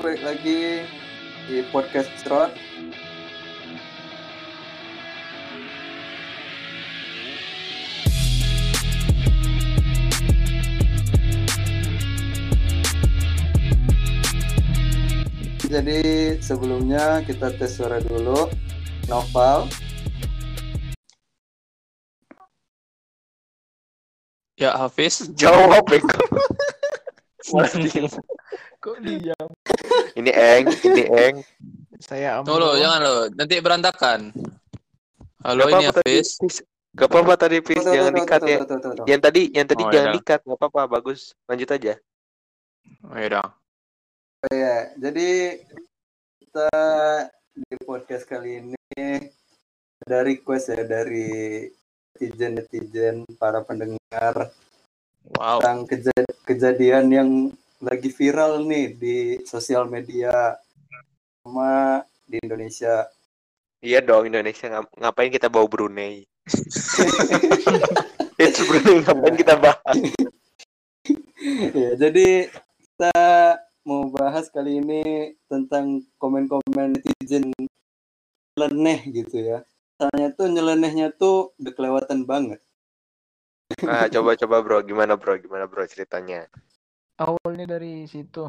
balik lagi di podcast Cerot. Jadi sebelumnya kita tes suara dulu. Novel, Ya Hafiz, Jawab. Kok diam? Ini Eng, ini Eng. Saya tunggu lo, jangan lo, nanti berantakan. Halo Gak ini Hafiz. Gak apa-apa tadi, tuh, Jangan dikat ya. Yang tadi, yang tadi Oh, jangan ya. dikat. Gak apa-apa, bagus. Lanjut aja. Oh, ya udah. Ya, jadi kita di podcast kali ini ada request ya dari netizen-netizen para pendengar Wow. tentang keja- kejadian yang lagi viral nih di sosial media sama di Indonesia. Iya dong, Indonesia. Ngap- Ngapain kita bawa Brunei? It's Brunei, ngapain kita bahas? ya, jadi kita mau bahas kali ini tentang komen-komen netizen nyeleneh gitu ya. Misalnya tuh nyelenehnya tuh udah kelewatan banget. Nah, coba-coba bro. Gimana bro? Gimana bro ceritanya? Awalnya dari situ.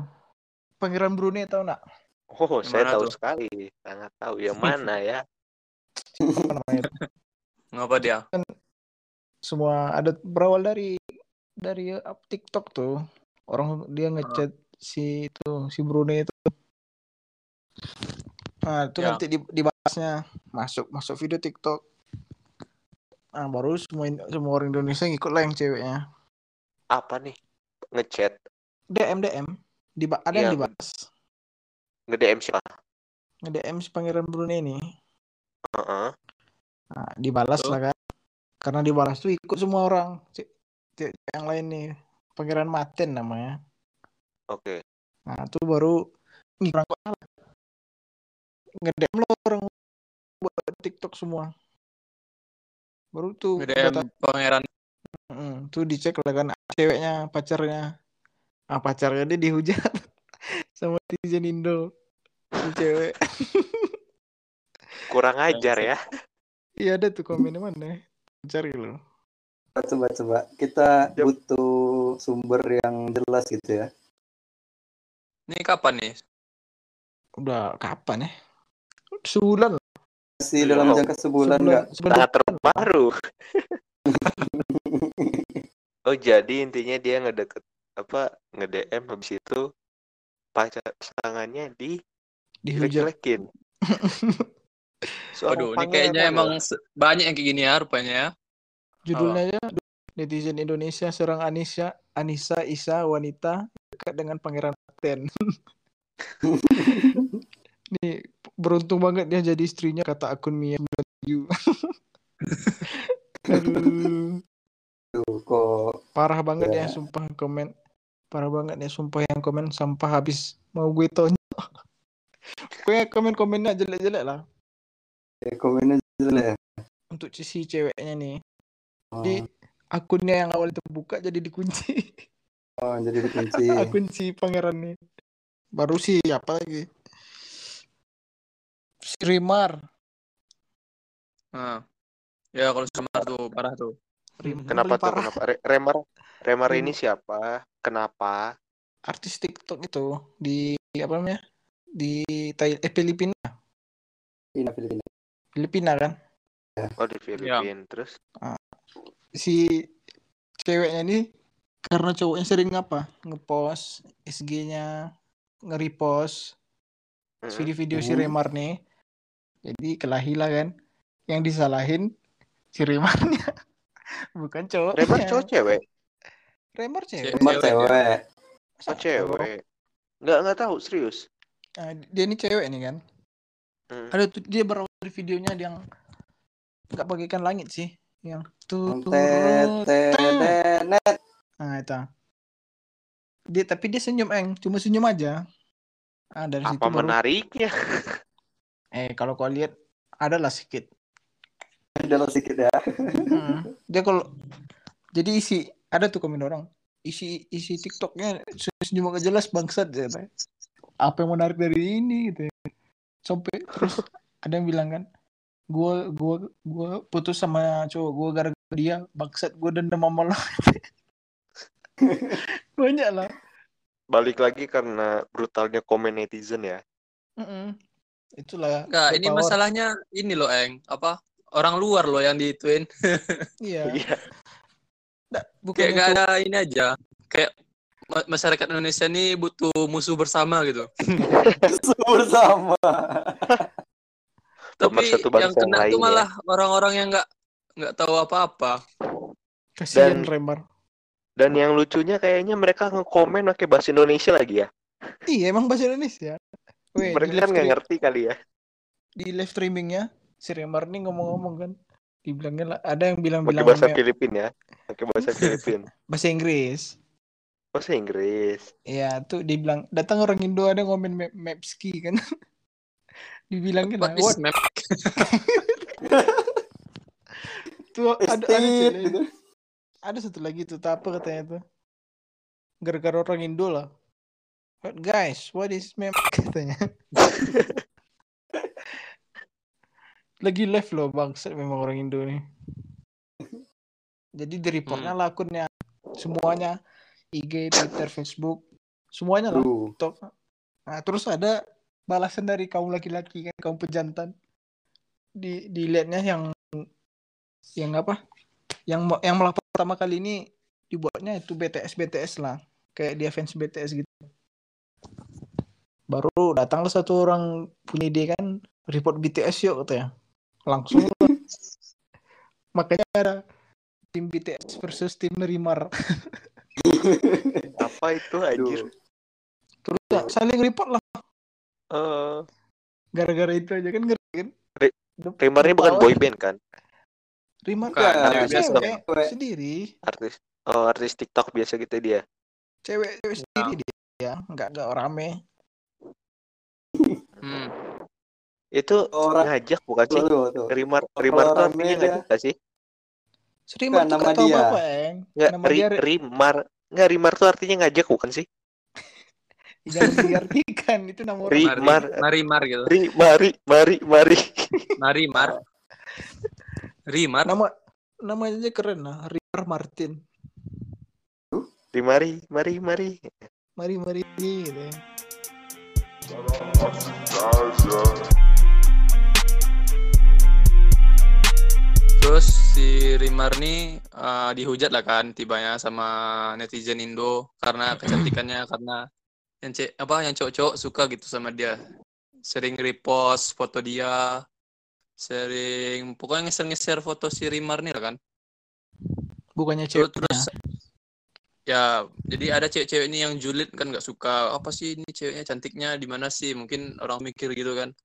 Pangeran Brunei tau nak? Oh, Yang saya tahu tuh? sekali. Sangat tahu. Yang mana ya? Apa namanya? itu? Ngapa dia? Semua ada berawal dari dari up TikTok tuh. Orang dia ngechat si itu si Brunei itu. Nah, itu Ya. nanti di- dibahasnya masuk masuk video TikTok. Nah, baru semua semua orang Indonesia ngikut lah yang ceweknya. Apa nih? Ngechat. DM DM. Diba ada yang Iya, dibahas. Nge-DM siapa? Nge-DM si Pangeran Brunei ini. Heeh. Nah, dibalas Tuh. lah kan. Karena dibalas tuh ikut semua orang. Cek, cek yang lain nih. Pangeran Maten namanya. Oke. Nah, itu baru orang kok salah. Nge-DM lo orang buat TikTok semua. Baru tuh data- pangeran. Mm, tuh dicek lah kan ceweknya, pacarnya. Ah, pacarnya dia dihujat sama netizen Indo. Si cewek. Kurang ajar ya. Iya ada tuh komennya mana? Cari lo. Coba coba kita Yap. butuh sumber yang jelas gitu ya. Ini kapan nih? Udah kapan ya? Sebulan. Masih dalam Wow. jangka sebulan nggak? sebulan terbaru. Oh jadi intinya dia ngedeket apa nge-DM habis itu pacar pasangannya di dihujat. jelek-jelekin. Waduh, ini kayaknya emang banyak yang kayak gini ya rupanya ya. Judulnya aja netizen Indonesia serang Anissa, Anissa Isa wanita dekat dengan Pangeran Ten. Nih beruntung banget dia jadi istrinya kata akun Mia 97. Aduh, kok parah banget Ya. ya sumpah komen. Parah banget ya sumpah yang komen sampah habis mau gue tonjok. Pokoknya komen-komennya jelek-jelek lah. ya, komennya jelek. Untuk si ceweknya nih. Oh, Di akunnya yang awal terbuka jadi dikunci. oh, jadi dikunci. akun si pangeran nih baru si apa lagi si Rimar Nah. Ya kalau semar tuh parah tuh. Rimar Kenapa tuh? parah. Kenapa? Re- Remar Remar Rem- ini siapa? Kenapa? artis TikTok itu di apa namanya di Thai eh, Filipina Filipina, Filipina. Filipina kan Oh di Filipina. Terus? si ceweknya ini karena cowoknya sering apa ngepost SG-nya nge-repost video-video si Hmm. Remar nih jadi kelahi lah kan yang disalahin si Remarnya bukan cowok Remar cowok cewek? Remar cewek Cuma Cewek, cewek. Oh cewek. Nggak nggak tahu serius. Nah, dia ini cewek nih kan Hmm. ada tuh dia berawal videonya yang nggak bagaikan langit sih yang tuh Tet, tet, tet. nah itu dia tapi dia senyum eng cuma senyum aja ah dari situ Apa baru menariknya? eh kalau kau lihat adalah sedikit Dalam sedikit ya. Hmm. dia kalau jadi isi ada tuh komen orang isi isi TikToknya senyum gak jelas bangsat ya apa yang menarik dari ini gitu ya. sampai terus ada yang bilang kan gua gua gua putus sama cowok gua gara-gara dia bangsat gua dendam sama lo banyak lah Balik lagi karena brutalnya komen netizen ya. Mm-mm. itulah Enggak, the ini power. masalahnya ini loh, Eng. Apa? Orang luar loh yang diituin. iya Nggak, Kayak bukannya gak tuh ada ini aja. Kayak ma- masyarakat Indonesia ini butuh musuh bersama gitu. bersama Tapi yang kena tuh ya. malah orang-orang yang nggak nggak tahu apa-apa. kasihan Dan- Remar Dan yang lucunya kayaknya mereka ngekomen pakai bahasa Indonesia lagi ya. iya emang bahasa Indonesia Weh, mereka kan nggak ngerti kali ya. di live streamingnya si Remar nih ngomong-ngomong kan dibilangnya lah ada yang bilang Pakai bilang bahasa Filipin ya. Pakai bahasa Filipin. bahasa Inggris Bahasa Inggris. Iya tuh dibilang datang orang Indo ada ngomen map Mapski kan dibilangin lah What map? tuh ada ada, gitu ada satu lagi tuh tak apa katanya tuh gara-gara orang Indo lah what guys what is map katanya lagi live loh bangsat memang orang Indo nih jadi di reportnya lah akunnya semuanya IG Twitter Facebook semuanya lah. TikTok. Nah, terus ada balasan dari kaum laki-laki kan, kaum pejantan. Di dilihatnya yang yang apa? Yang yang melapor pertama kali ini dibuatnya itu BTS BTS lah. Kayak dia fans BTS gitu. Baru datanglah satu orang punya ide kan, report BTS yuk katanya. Langsung. Makanya ada tim BTS versus tim Nerimar. Apa itu anjir? Terus ya, saling report lah. Eh, Gara-gara itu aja kan ngeri kan. Re- Remar ini bukan Power. boyband kan? Rimar Bukan, kan biasa cewek dong. sendiri, Artis oh, artis TikTok biasa gitu dia. cewek cewek sendiri dia, nggak nggak rame. Hmm. Itu orang ngajak bukan sih? tuh, tuh. Rimar Rimar tuh artinya ngajak gak sih? Rimar nama dia. apa eng. Nggak, Nama ri, dia Rimar. Nggak, Rimar tuh artinya ngajak bukan sih? jangan diartikan itu nama orang. Ri- Mari, Mar- mari, mar gitu. Ri, mari, mari, mari. Mari, mar. Rimar. Nama namanya aja keren lah, Rimar Martin. Ri, mari, mari, mari. Mari mari gitu. ya. Si Rimar nih eh, dihujat lah kan tibanya sama netizen Indo karena kecantikannya karena yang cek apa yang cowok-cowok suka gitu sama dia. Sering repost foto dia, sering pokoknya ngeser-ngeser foto si Rimar nih lah kan. Bukannya cewek. terus ya jadi ada cewek-cewek ini yang julid kan nggak suka apa sih ini ceweknya cantiknya di mana sih mungkin orang mikir gitu kan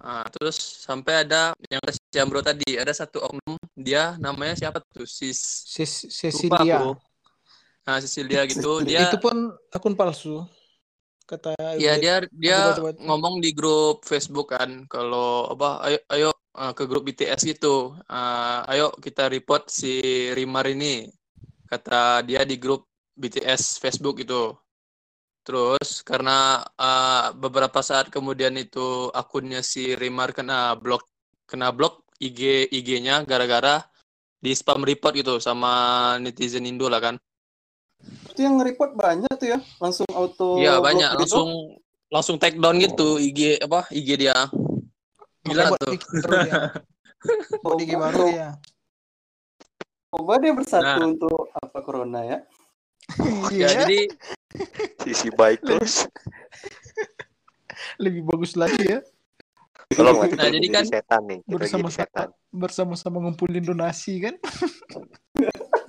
Ah, terus sampai ada yang si Ambro tadi ada satu oknum dia namanya siapa tuh sis Sis lupa Cecilia. aku. nah Cecilia gitu dia Itu pun akun palsu. Kata ya dia dia baca-baca. ngomong di grup Facebook kan kalau apa ayo ayo uh, ke grup BTS gitu Uh, ayo kita report si Rimar ini kata dia di grup BTS Facebook itu terus karena uh, beberapa saat kemudian itu akunnya si Rimar kena blok kena blok IG IG-nya gara-gara di spam report gitu sama netizen Indo lah kan Itu yang nge-report banyak tuh ya, langsung auto Iya banyak gitu. langsung langsung take down gitu IG apa IG dia gila tuh IG baru IG baru ya. Coba dia bersatu Nah. untuk apa corona ya. ya Iya, jadi Sisi baik terus. lebih bagus lagi ya. Tolong kita Nah, jadi jadi kan setan nih. Kita jadi Bersama-sama setan. bersama-sama ngumpulin donasi kan.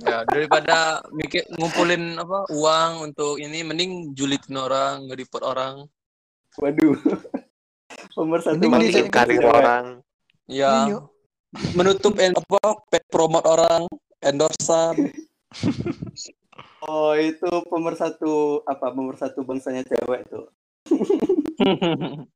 ya daripada mikir ngumpulin apa uang untuk ini mending julitin orang nge-report orang Waduh. Pemersatu Mending bangsa dia- Mendingin karir orang. ya Ini, menutup en- apa promote orang endorsean Oh, itu pemersatu apa pemersatu bangsanya cewek tuh.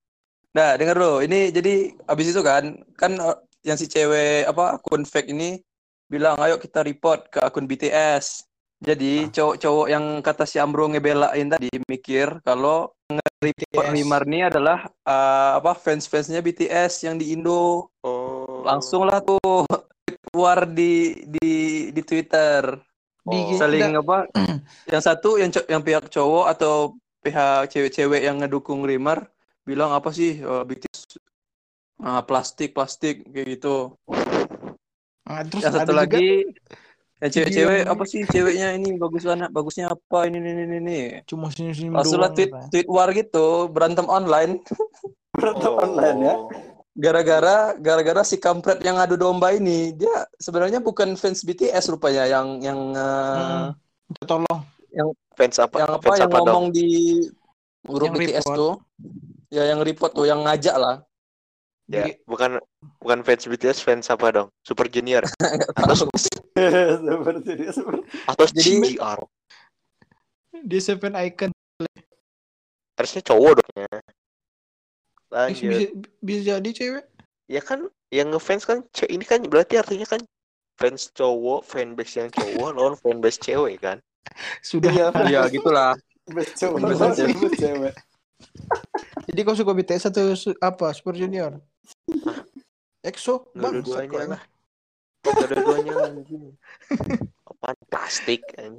nah dengar lo ini jadi abis itu kan kan eh, yang si cewek apa akun fake ini bilang ayo kita report ke akun BTS Jadi cowok-cowok yang kata si Ambro ngebelain tadi mikir kalau nge-report BTS. Rimar ini adalah eh, apa fans-fansnya BTS yang di Indo. Oh. Langsung lah tuh keluar di di di Twitter. Oh. Saling apa? yang satu yang yang pihak cowok atau pihak cewek-cewek yang ngedukung Rimar bilang apa sih eh, BTS ah, plastik plastik kayak gitu. Nah, terus yang satu ada juga lagi yang cewek-cewek apa sih ceweknya ini bagus banget bagusnya apa ini ini ini ini cuma senyum-senyum langsung doang, tweet tweet war gitu berantem online Berantem online ya. Gara-gara gara-gara si kampret yang adu domba ini dia sebenarnya bukan fans BTS rupanya yang yang eh, Hmm. Minta tolong Fans apa? yang apa Fans yang apa dong? ngomong di grup Yang BTS report. tuh ya yang report tuh yang ngajak lah Ya, Di- bukan bukan fans BTS, fans apa dong? Super Junior atau Seperti dia seperti atau Jadi- CGR. di Seven Icon Harusnya cowok dong ya. Bisa, Lanjut. bisa jadi cewek Ya kan yang ngefans kan ce- ini kan berarti artinya kan fans cowok, fanbase yang cowok lawan fanbase cewek kan? sudah Iya, ya gitulah best cewek. Best Best cewek. cewek. jadi kau suka BTS atau su- apa Super Junior EXO Nggak bang dua-duanya lah. Gak ada duanya anjing. Anjing.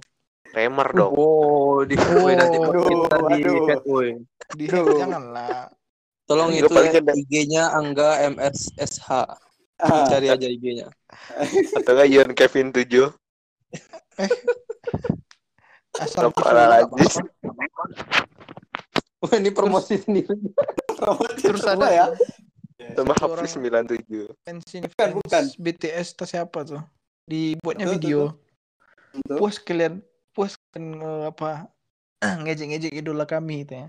Remar dong. oh di Oh, nanti aduh, kita di aduh. woi di janganlah Tolong Enggak, itu ya, IG-nya Angga MSSH. Ah, Cari aja IG-nya. Atau nggak Ian Kevin 7 asal Apa visual lagi? Wah, ini promosi sendiri. promosi terus ada ya. sama Satu Hafiz orang 97. fans ini Bukan, bukan. BTS atau siapa tuh dibuatnya video puas kalian puas kan eh, apa ngejek-ngejek idola kami gitu ya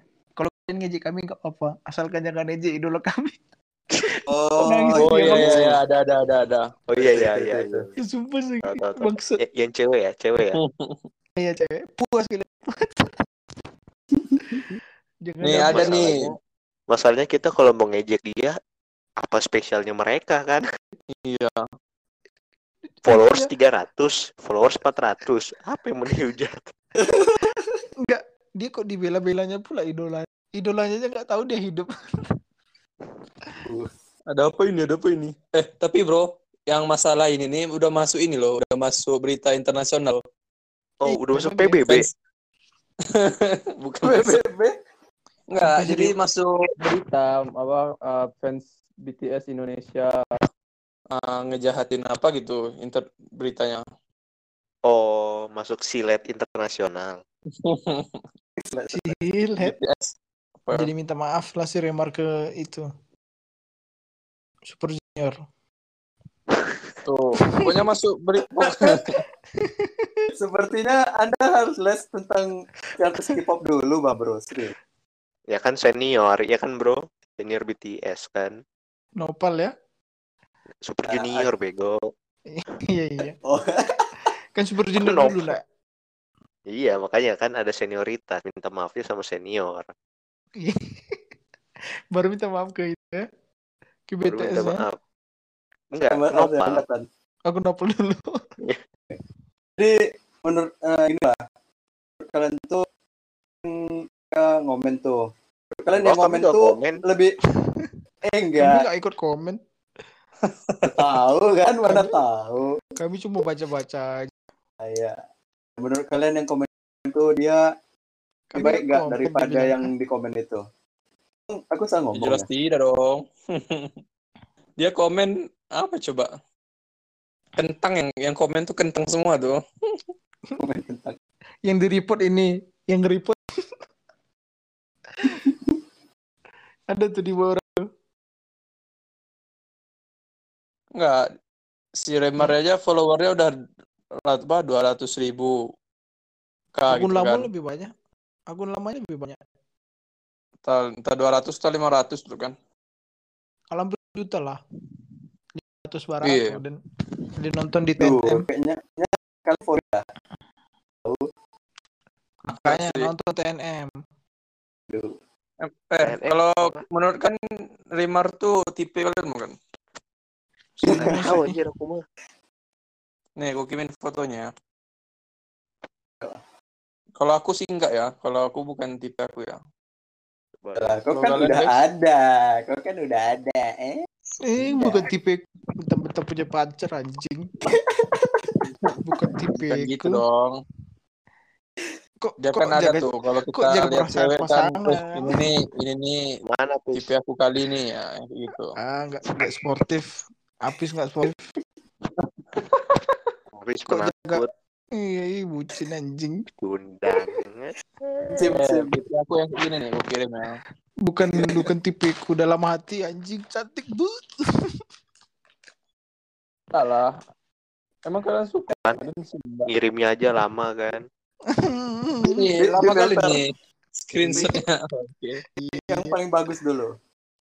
ngejek kami nggak apa asalkan jangan ngejek idola kami Oh, Oh dia, iya iya iya, ada ada ada ada. Oh iya iya iya. Iya. sumpah sih maksud Ya, yang cewek ya, cewek ya. ya cewek puas puas jangan Nih ada masalahnya. nih. Masalahnya kita kalau mau ngejek dia apa spesialnya mereka kan? Iya. Followers Iya. 300, followers 400. Apa yang mau dihujat? enggak dia kok dibela-belanya pula idola idolanya aja nggak tahu dia hidup Ada apa ini? Ada apa ini? Eh, tapi bro, yang masalah ini nih udah masuk ini loh, udah masuk berita internasional. Oh, udah masuk PBB. PBB. Bukan PBB. Enggak, jadi- masuk berita apa uh, fans BTS Indonesia uh, ngejahatin apa gitu inter beritanya. Oh, masuk silet internasional. Silet. BTS apa? jadi minta maaf lah si Remar ke itu Super Junior Tuh, pokoknya masuk berita. Sepertinya Anda harus les tentang artis K-pop dulu, Bang Bro. Serius. Ya kan senior, ya kan bro? Senior BTS kan. Nopal ya Super Ah, Junior bego. iya iya Oh, kan Super Junior Nopal. dulu lah Iya, makanya kan ada senioritas. Minta maafnya sama senior. baru minta maaf ke itu ya ke Baru BTS minta ya maaf. Enggak, sama- nopal. aku Nopal dulu Jadi menurut eh, ini lah, kalian tuh ya, ngomen tuh. Kalian yang Oh, ngomen tuh komen. lebih eh kami enggak nggak ikut komen tahu kan mana Kami- tahu. kami cuma baca-baca aja. Iya. Menurut kalian yang komen itu dia baik nggak daripada yang di komen itu? Aku salah ngomong. Jelas ya? tidak dong. Dia komen apa coba? Kentang yang yang komen tuh kentang semua tuh. Komen tentang yang di report ini yang report ada tuh di bawah Enggak. Si Remar aja followernya udah apa 200 ribu. K akun gitu lama kan. lebih banyak akun lamanya lebih banyak Entah, entah 200 atau 500 tuh kan. kalau hampir juta lah 100 barang Iya. dan dia nonton di TNM kayaknya for ya. makanya Asli. nonton TNM Tuh. Eh, TNM kalau menurut kan Remar tuh tipe kalian bukan? Tahu anjir aku mah. Nih, gue kirimin fotonya. Kalau aku sih enggak ya. Kalau aku bukan tipe aku ya. Lah, kau Kalau kan kalian, udah Dex? ada. Kau kan udah ada. Eh, Eh, bukan tipe bentar-bentar punya pacar anjing. bukan tipe Bukan gitu dong. Kok Dia kok kan ada jaga- tuh kalau kok kita jaga lihat cewek kan, pasangan? "Eh, ini nih, ini nih Mana tuh? tipe aku kali ini ya gitu. Ah, enggak enggak sportif. Apis enggak sportif. Wis Kok jaga- Iya, iya, bucin anjing. tipe aku yang ini nih, aku kirim ya. Bukan bukan tipeku dalam hati anjing cantik but. Salah. Emang kalian suka? Kan? Ngirimnya aja lama kan. Di- lama kali nih screenshotnya. Oke. Yang paling bagus dulu.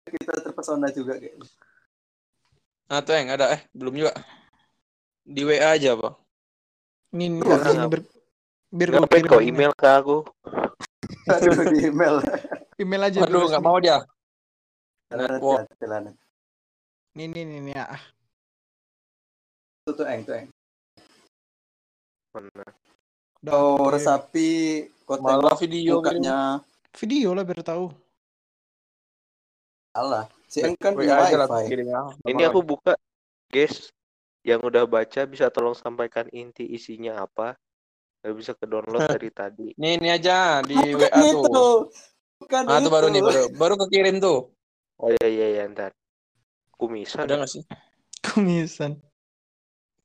Kita terpesona juga kayak. Nah, tuh yang ada eh belum juga. Di WA aja, Pak. Ini nih, Enggak, ini enggak. biar Ngapain ini. email ke aku? Aduh di email. Email aja Aduh, dulu. nggak mau dia. Celana. Nih nih nih nih ah. Tuh tuh eng tuh eng. Mana? Kirim. resapi, kau Malah video mukanya. video lah biar tahu. Alah, si eng kan punya wifi. ya. Ini aku buka, guys. Yang udah baca bisa tolong sampaikan inti isinya apa? Gak bisa ke download dari tadi. Nih, ini aja di WA Bukan itu. tuh. Bukan Ah, tuh baru itu. nih, baru baru kekirim tuh. Oh iya iya iya ntar. Kumisan. Ada nggak sih? Kumisan.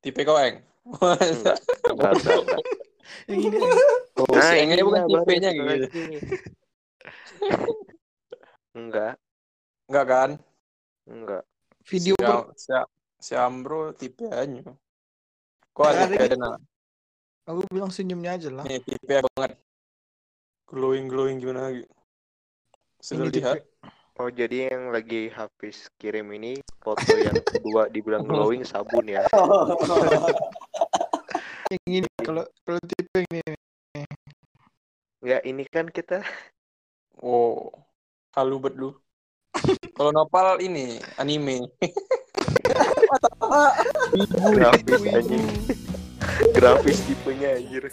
Tipe kau, Eng? Enggak, enggak, enggak, enggak. Yang ini Oh, Nah, si Engnya bukan tipenya gitu. Enggak, Enggak kan? enggak. video si, ber- si, Ambro tipe aja. Kok ada Ada kayak ada aku bilang senyumnya aja lah. Nih, tipe aku banget. Glowing glowing gimana lagi? Sudah lihat? tipe Oh jadi yang lagi Hafiz kirim ini foto yang kedua dibilang glowing sabun ya. yang ini kalau kalau tipe ini Enggak, ini kan kita Oh, halu bet lu. Kalau nopal ini anime. grafis anjing. Grafis tipenya anjir.